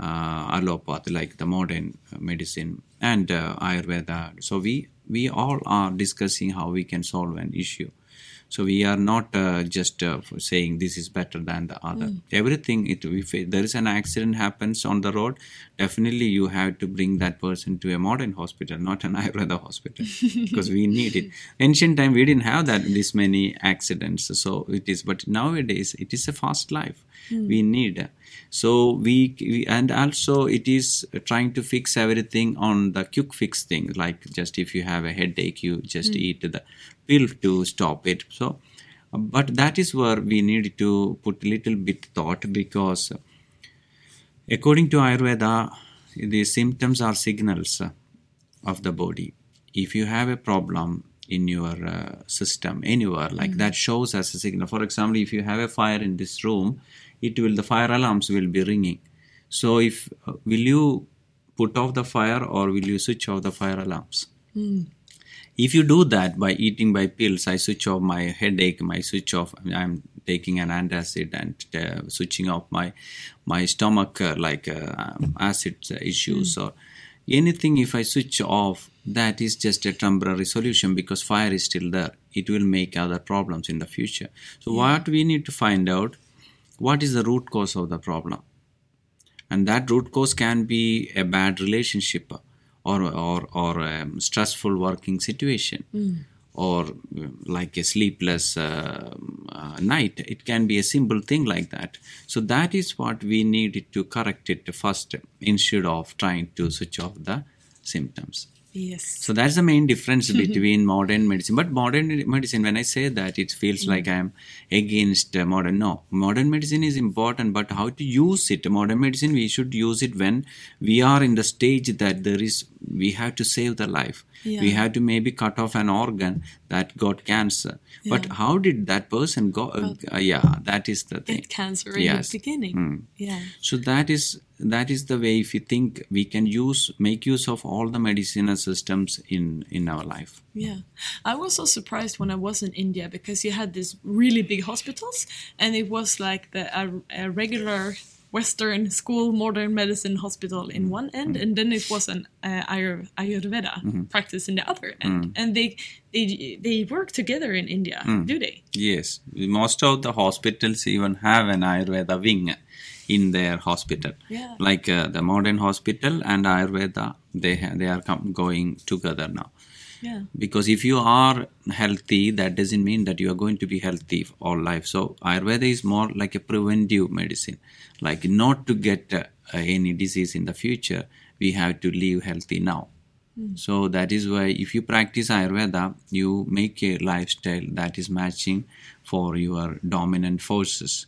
uh, allopath like the modern medicine and uh, ayurveda. So we we all are discussing how we can solve an issue. So we are not uh, just uh, saying this is better than the other. Everything it if there is an accident happens on the road definitely you have to bring that person to a modern hospital not an <laughs> ayurveda hospital because we need it. <laughs> Ancient time we didn't have that this many accidents. So it is but nowadays it is a fast life Hmm. we need. So we, we and also it is trying to fix everything on the quick fix thing like just if you have a headache you just hmm. eat the pill to stop it. So but that is where we need to put a little bit thought because according to ayurveda the symptoms are signals of the body. If you have a problem in your uh, system anywhere like hmm. that shows as a signal. For example if you have a fire in this room it will the fire alarms will be ringing. So if uh, will you put off the fire or will you switch off the fire alarms? If you do that by eating by pills i switch off my headache my switch off i'm taking an antacid and uh, switching off my my stomach uh, like uh, acid issues or anything if i switch off that is just a temporary solution because fire is still there. It will make other problems in the future. So what we need to find out what is the root cause of the problem? And that root cause can be a bad relationship or or or a stressful working situation or uh, like a sleepless uh, uh, night. It can be a simple thing like that. So that is what we needed to correct it first instead of trying to switch off the symptoms Yes. so that's the main difference <laughs> between modern medicine. But modern medicine, when I say that, it feels like I'm against uh, modern. No, modern medicine is important, but how to use it? Modern medicine, we should use it when we are in the stage that there is, we have to save the life. We Yeah. have to maybe cut off an organ that got cancer. But how did that person go? Uh, uh, yeah, that is the thing. Get cancer in Yes. the beginning. Mm. Yeah. So that is that is the way if you think we can use make use of all the medicinal systems in in our life. Yeah. I was so surprised when I was in India because you had these really big hospitals and it was like the a, a regular Western school modern medicine hospital in one end and then it was an uh, Ayur, Ayurveda practice in the other end. And they, they they work together in India, do they? Yes, most of the hospitals even have an Ayurveda wing in their hospital. Yeah. Like uh, the modern hospital and Ayurveda, they ha- they are com- going together now. Yeah. because if you are healthy that doesn't mean that you are going to be healthy all life. So ayurveda is more like a preventive medicine. Like not to get uh, any disease in the future we have to live healthy now. So that is why if you practice ayurveda you make a lifestyle that is matching for your dominant forces.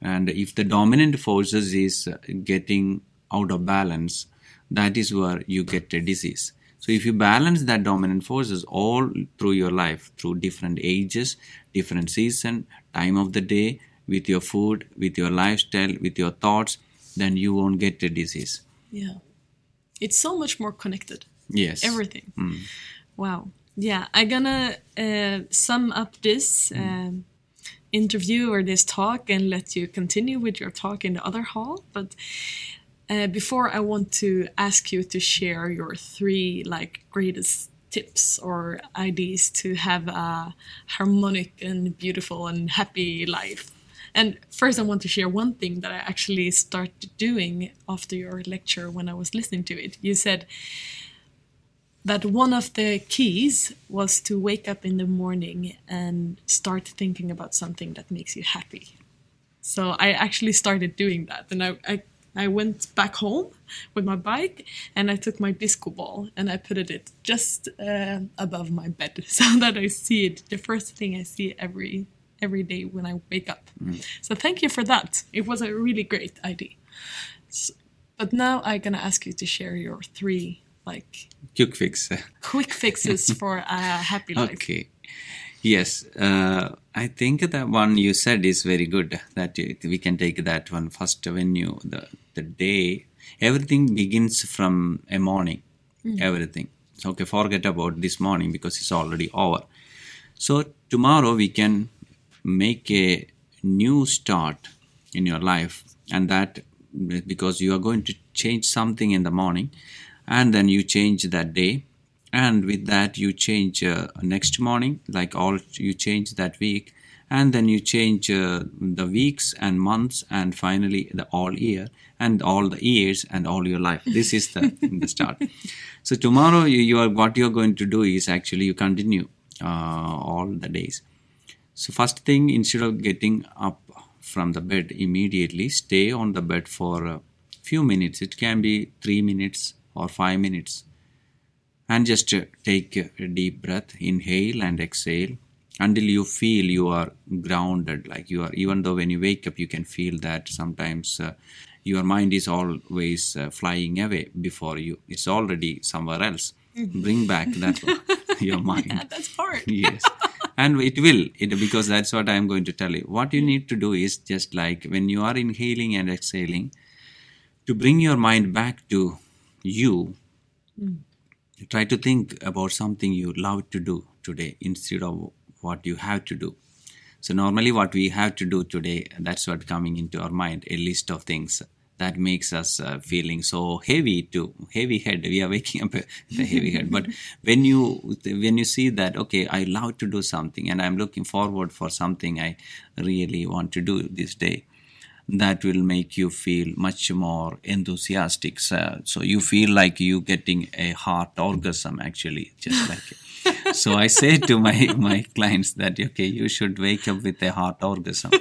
And if the dominant forces is uh, getting out of balance that is where you get a disease so if you balance that dominant forces all through your life through different ages different season time of the day with your food with your lifestyle with your thoughts then you won't get the disease Yeah. It's so much more connected. yes everything. Wow. Yeah, I'm gonna uh, sum up this um, interview or this talk and let you continue with your talk in the other hall. But uh, before, I want to ask you to share your three like greatest tips or ideas to have a harmonic and beautiful and happy life. And first, I want to share one thing that I actually started doing after your lecture when I was listening to it. You said that one of the keys was to wake up in the morning and start thinking about something that makes you happy. So I actually started doing that, and I, I I went back home with my bike and I took my disco ball and I put it just uh, above my bed <laughs> so that I see it the first thing I see every every day when I wake up. So thank you for that. It was a really great idea. S but now I'm gonna ask you to share your three like quick fix <laughs> quick fixes for a happy life. Okay. Yes, uh, I think that one you said is very good. That we can take that one first. When you the the day, everything begins from a morning. Everything. So, okay, forget about this morning because it's already over. So tomorrow we can make a new start in your life, and that because you are going to change something in the morning, and then you change that day, and with that you change uh, next morning, like all you change that week, and then you change uh, the weeks and months, and finally the all year and all the years and all your life. <laughs> This is the, the start. So tomorrow you, you are what you are going to do is actually you continue uh, all the days. So first thing, instead of getting up from the bed immediately, stay on the bed for a few minutes. It can be three minutes or five minutes, and just take a deep breath, inhale and exhale until you feel you are grounded. Like you are, even though when you wake up, you can feel that sometimes. Uh, your mind is always uh, flying away before you. It's already somewhere else. Bring back that <laughs> your mind Yeah, that's hard. yes and it will it because that's what i'm going to tell you what you need to do is just like when you are inhaling and exhaling to bring your mind back to you try to think about something you love to do today instead of what you have to do. So normally what we have to do today, that's what coming into our mind, a list of things that makes us uh, feeling so heavy to heavy head. We are waking up <laughs> a heavy head. But when you when you see that okay i love to do something and i'm looking forward for something i really want to do this day that will make you feel much more enthusiastic so, so you feel like you getting a heart orgasm actually just like so I say to my my clients that okay, you should wake up with a heart orgasm.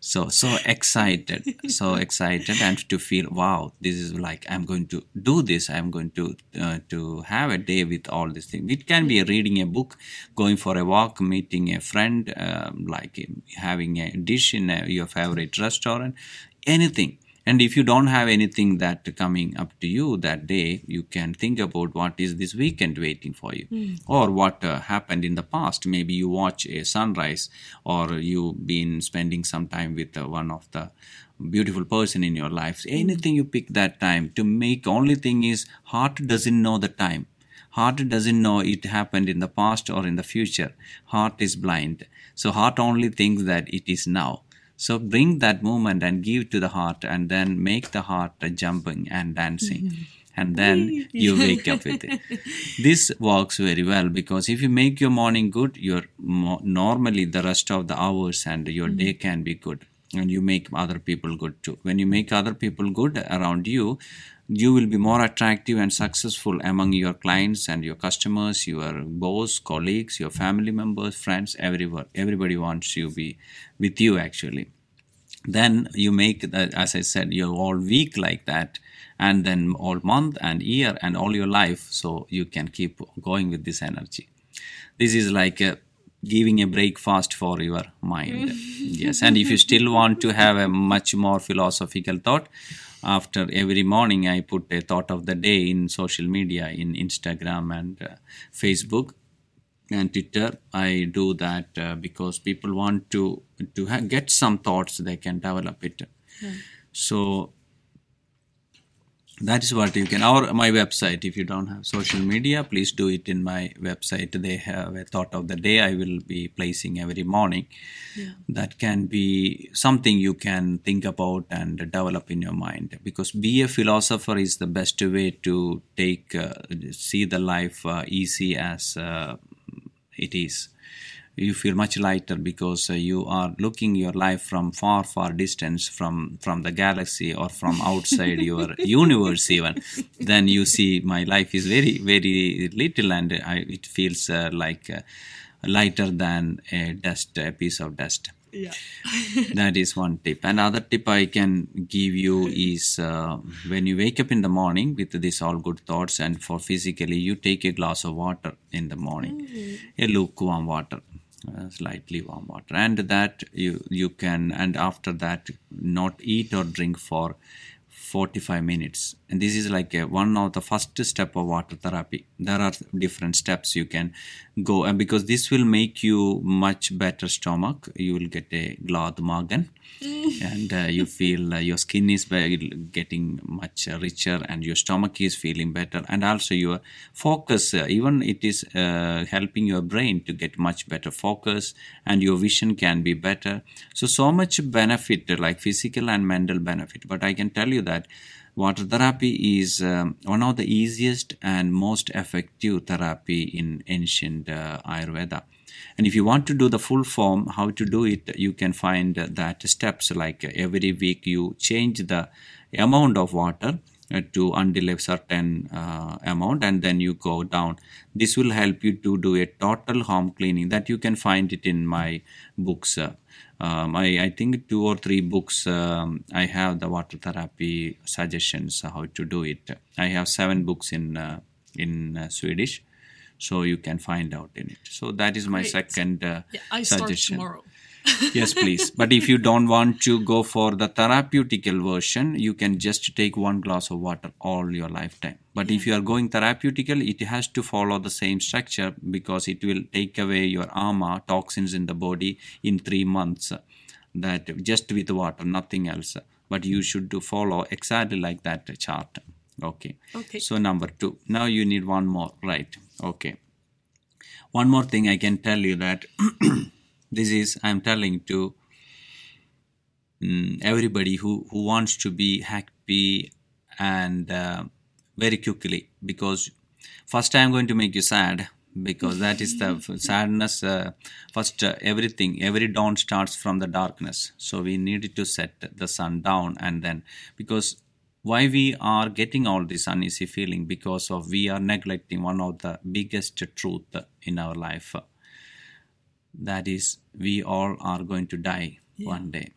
so so excited, so excited, and to feel wow, this is like I'm going to do this. I'm going to uh, to have a day with all these things. It can be reading a book, going for a walk, meeting a friend, um, like having a dish in a, your favorite restaurant, anything and if you don't have anything that coming up to you that day you can think about what is this weekend waiting for you. Mm. or what uh, happened in the past. Maybe you watch a sunrise or you've been spending some time with uh, one of the beautiful person in your life. Mm. anything you pick that time to make only thing is heart doesn't know the time. Heart doesn't know it happened in the past or in the future. Heart is blind. So heart only thinks that it is now so bring that moment and give to the heart, and then make the heart jumping and dancing. Mm-hmm. And then you wake up with it. <laughs> This works very well because if you make your morning good, your normally the rest of the hours and your mm-hmm. day can be good and you make other people good too. When you make other people good around you, you will be more attractive and successful among your clients and your customers, your boss, colleagues, your family members, friends, everywhere. Everybody wants you be with you actually. Then you make as I said, your all week like that, and then all month and year and all your life, so you can keep going with this energy. This is like a giving a breakfast for your mind. yes, and if you still want to have a much more philosophical thought, after every morning i put a thought of the day in social media in instagram and uh, facebook and twitter i do that uh, because people want to to ha- get some thoughts they can develop it yeah. so that is what you can or my website if you don't have social media please do it in my website. They have a thought of the day i will be placing every morning. Yeah. that can be something you can think about and develop in your mind because be a philosopher is the best way to take uh, see the life uh, easy as uh, it is you feel much lighter because uh, you are looking your life from far far distance from from the galaxy or from outside your <laughs> universe even then you see my life is very very little and I, it feels uh, like uh, lighter than a dust a piece of dust. Yeah. <laughs> That is one tip. Another tip i can give you is uh, when you wake up in the morning with this all good thoughts and for physically you take a glass of water in the morning. Mm-hmm. a lukewarm water uh, slightly warm water. And that you you can and after that not eat or drink for 45 minutes and this is like a, one of the first step of water therapy. There are different steps you can go and because this will make you much better stomach. You will get a glad magen. <laughs> And uh, you feel uh, your skin is getting much richer and your stomach is feeling better. And also your focus uh, even it is uh, helping your brain to get much better focus and your vision can be better. So so much benefit like physical and mental benefit. But i can tell you that water therapy is um, one of the easiest and most effective therapy in ancient uh, ayurveda. And if you want to do the full form, how to do it, you can find that steps like every week you change the amount of water uh, to until a certain uh, amount and then you go down. This will help you to do a total home cleaning that you can find it in my books uh, um, I, I think two or three books um, i have the water therapy suggestions how to do it. I have seven books in uh, in uh, swedish so you can find out in it. So that is my Great. second uh, yeah, I suggestion. tomorrow. Yes please. But if you don't want to go for the therapeutical version you can just take one glass of water all your lifetime. But yeah. if you are going therapeutical it has to follow the same structure because it will take away your ama toxins in the body in 3 months that just with water nothing else. But you mm. should do follow exactly like that chart. Okay. Okay. So number 2 now you need one more. Right. Okay. One more thing I can tell you that <clears throat> this is i'm telling to mm, everybody who who wants to be happy and uh, very quickly because first i'm going to make you sad because that is the <laughs> sadness uh, first uh, everything every dawn starts from the darkness. So we needed to set the sun down and then because why we are getting all this uneasy feeling? Because of we are neglecting one of the biggest truth in our life that is we all are going to die one day.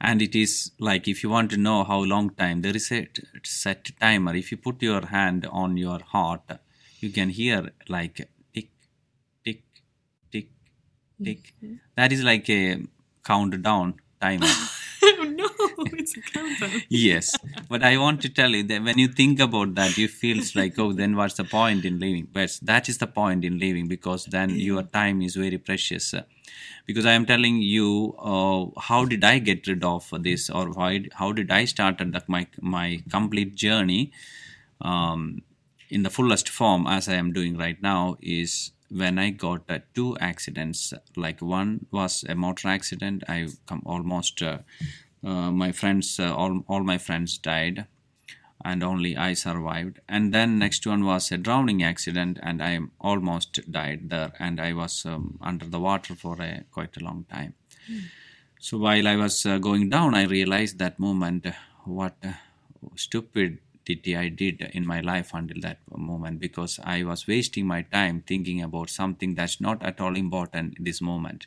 And it is like if you want to know how long time there is a set timer. If you put your hand on your heart you can hear like tick tick tick tick. Mm-hmm. That is like a countdown timer <laughs> oh no, it's a countdown. Yes. But i want to tell you that when you think about that you feels like oh then what's the point in living but that is the point in living because then your time is very precious. Because i am telling you uh, how did i get rid of this or why how did i start the, my my complete journey um, in the fullest form as i am doing right now is when i got uh, two accidents. Like one was a motor accident. I come almost uh, uh, my friends uh, all, all my friends died and only i survived and then next one was a drowning accident and i almost died there and i was um, under the water for a quite a long time so while I was uh, going down, I realized that moment uh, what uh, stupidity I did in my life until that moment because I was wasting my time thinking about something that's not at all important in this moment.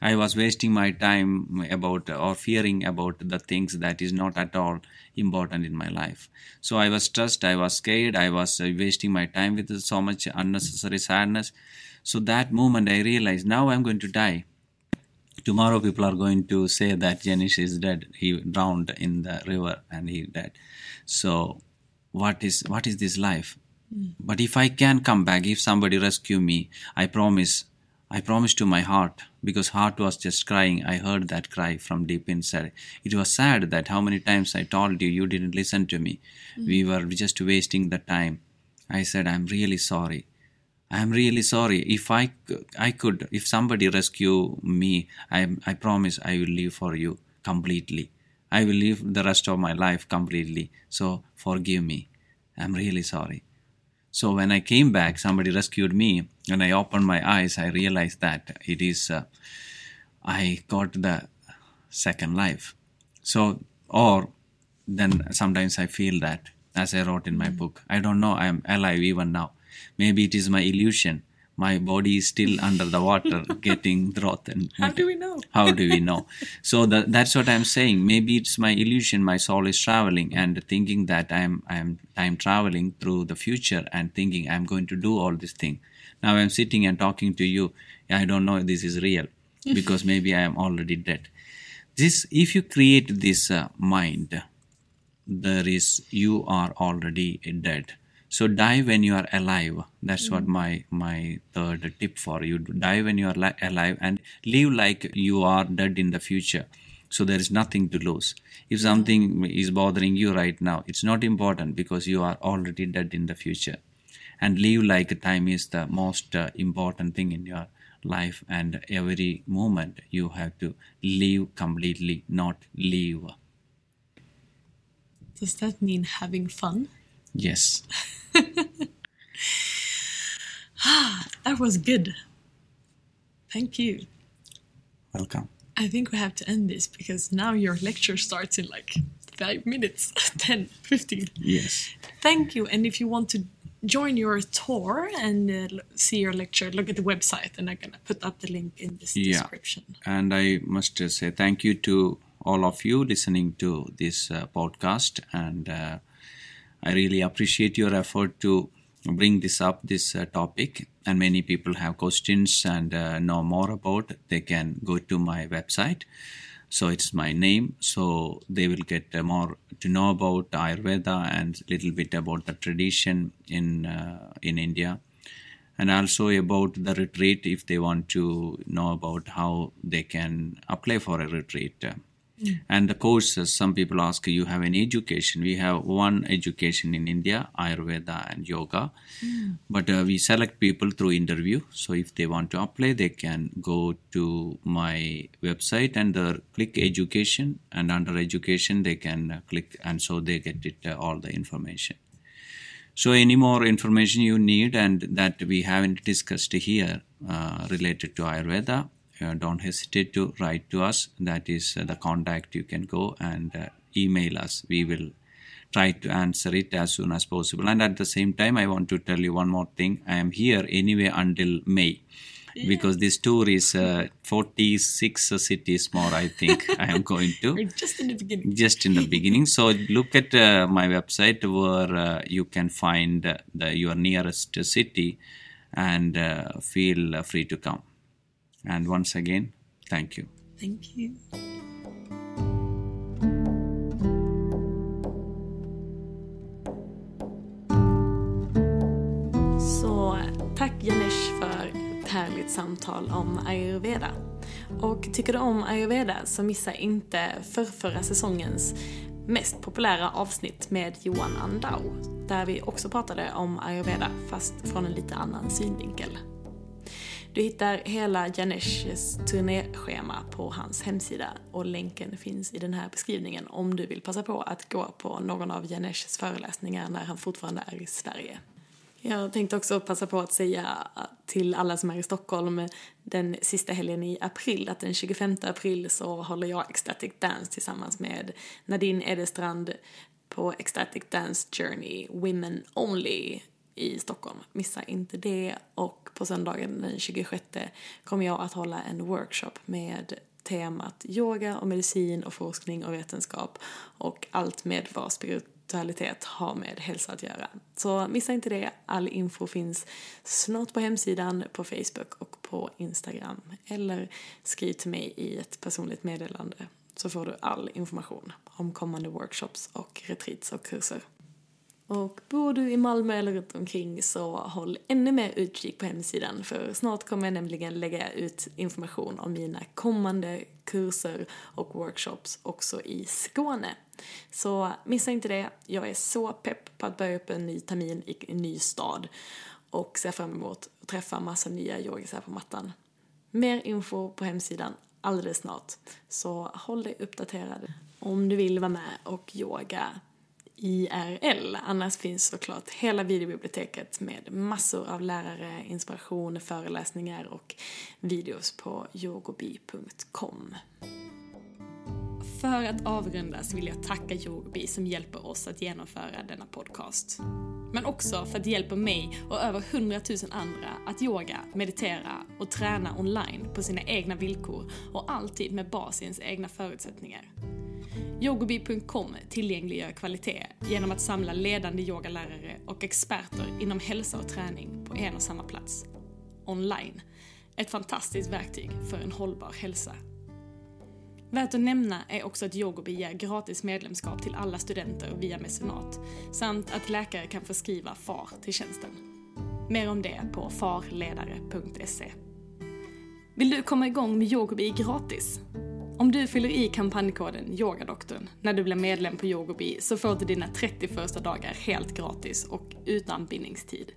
I was wasting my time about or fearing about the things that is not at all important in my life. So I was stressed, I was scared, I was uh, wasting my time with so much unnecessary sadness. So that moment I realized now I'm going to die tomorrow people are going to say that Janesh is dead. He drowned in the river and he died. So what is what is this life? But if I can come back, if somebody rescue me, I promise, I promise to my heart, because heart was just crying. I heard that cry from deep inside. It was sad that how many times I told you, you didn't listen to me. Mm-hmm. We were just wasting the time. I said, I'm really sorry. I'm really sorry. If I, I could, if somebody rescue me, I, I promise I will live for you completely. I will live the rest of my life completely. So forgive me. I'm really sorry. So when I came back, somebody rescued me. When I opened my eyes, I realized that it is, uh, I got the second life. So, or then sometimes I feel that, as I wrote in my book, I don't know, I'm alive even now. Maybe it is my illusion. My body is still under the water, <laughs> getting growth and How do we know? <laughs> how do we know so that, that's what i'm saying maybe it's my illusion my soul is traveling and thinking that i'm i'm time traveling through the future and thinking i'm going to do all this thing now i'm sitting and talking to you. I don't know if this is real <laughs> because maybe i am already dead. This if you create this uh, mind there is you are already dead. So die when you are alive. That's what my my third tip for you. Die when you are li- alive and live like you are dead in the future. So there is nothing to lose. If something is bothering you right now it's not important because you are already dead in the future and live like time is the most uh, important thing in your life and every moment you have to live completely not live Does that mean having fun? yes <laughs> ah That was good. Thank you. welcome I think we have to end this because now your lecture starts in like five minutes <laughs> 10, 15. yes Thank you. And if you want to join your tour and uh, see your lecture, look at the website and I'm going to put up the link in this Yeah. description. and I must uh, say thank you to all of you listening to this uh, podcast, and uh, I really appreciate your effort to bring this up, this uh, topic. And many people have questions and uh, know more about. They can go to my website. So it's my name. So they will get uh, more to know about Ayurveda and little bit about the tradition in uh, in India and also about the retreat if they want to know about how they can apply for a retreat. And the courses, some people ask, you have an education? We have one education in India, Ayurveda and yoga. But uh, we select people through interview. So if they want to apply, they can go to my website and uh, click education. And under education, they can uh, click, and so they get it uh, all the information. So, any more information you need and that we haven't discussed here uh, related to Ayurveda, don't hesitate to write to us. That is uh, the contact you can go and uh, email us. We will try to answer it as soon as possible. And at the same time, I want to tell you one more thing. I am here anyway until May. Because this tour is uh, 46 cities more, I think <laughs> I am going to We're just in the beginning. just in the beginning so look at uh, my website where uh, you can find uh, the your nearest city and uh, feel uh, free to come and once again thank you Thank you. Så tack Janesh för ett härligt samtal om ayurveda. Och tycker du om ayurveda så missa inte förrförra säsongens mest populära avsnitt med Johan Andau. Där vi också pratade om ayurveda fast från en lite annan synvinkel. Du hittar hela Janeshs turnéschema på hans hemsida och länken finns i den här beskrivningen om du vill passa på att gå på någon av Janeshs föreläsningar när han fortfarande är i Sverige. Jag tänkte också passa på att säga till alla som är i Stockholm den sista helgen i april att den 25 april så håller jag Ecstatic Dance tillsammans med Nadine Edestrand på Ecstatic Dance Journey Women Only i Stockholm. Missa inte det. Och på söndagen den 26 kommer jag att hålla en workshop med temat yoga och medicin och forskning och vetenskap och allt med vad spiritualitet har med hälsa att göra. Så missa inte det. All info finns snart på hemsidan, på Facebook och på Instagram. Eller skriv till mig i ett personligt meddelande så får du all information om kommande workshops och retreats och kurser. Och bor du i Malmö eller runt omkring så håll ännu mer utkik på hemsidan för snart kommer jag nämligen lägga ut information om mina kommande kurser och workshops också i Skåne. Så missa inte det. Jag är så pepp på att börja upp en ny termin i en ny stad och ser fram emot att träffa massa nya yogisar på mattan. Mer info på hemsidan alldeles snart. Så håll dig uppdaterad om du vill vara med och yoga IRL. Annars finns såklart hela videobiblioteket med massor av lärare, inspiration, föreläsningar och videos på yogobi.com. För att avrunda så vill jag tacka Yogobi som hjälper oss att genomföra denna podcast. Men också för att det hjälper mig och över hundratusen andra att yoga, meditera och träna online på sina egna villkor och alltid med bas i ens egna förutsättningar. Yogobi.com tillgängliggör kvalitet genom att samla ledande yogalärare och experter inom hälsa och träning på en och samma plats. Online. Ett fantastiskt verktyg för en hållbar hälsa. Värt att nämna är också att Yogobi ger gratis medlemskap till alla studenter via mecenat samt att läkare kan förskriva FAR till tjänsten. Mer om det på farledare.se. Vill du komma igång med Yogobi gratis? Om du fyller i kampanjkoden YOGADoktorn när du blir medlem på Yogobi så får du dina 30 första dagar helt gratis och utan bindningstid.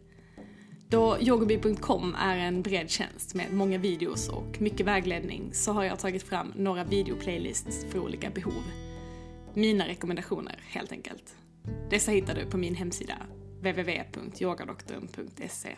Då yogobi.com är en bred tjänst med många videos och mycket vägledning så har jag tagit fram några videoplaylists för olika behov. Mina rekommendationer helt enkelt. Dessa hittar du på min hemsida www.yogadoktorn.se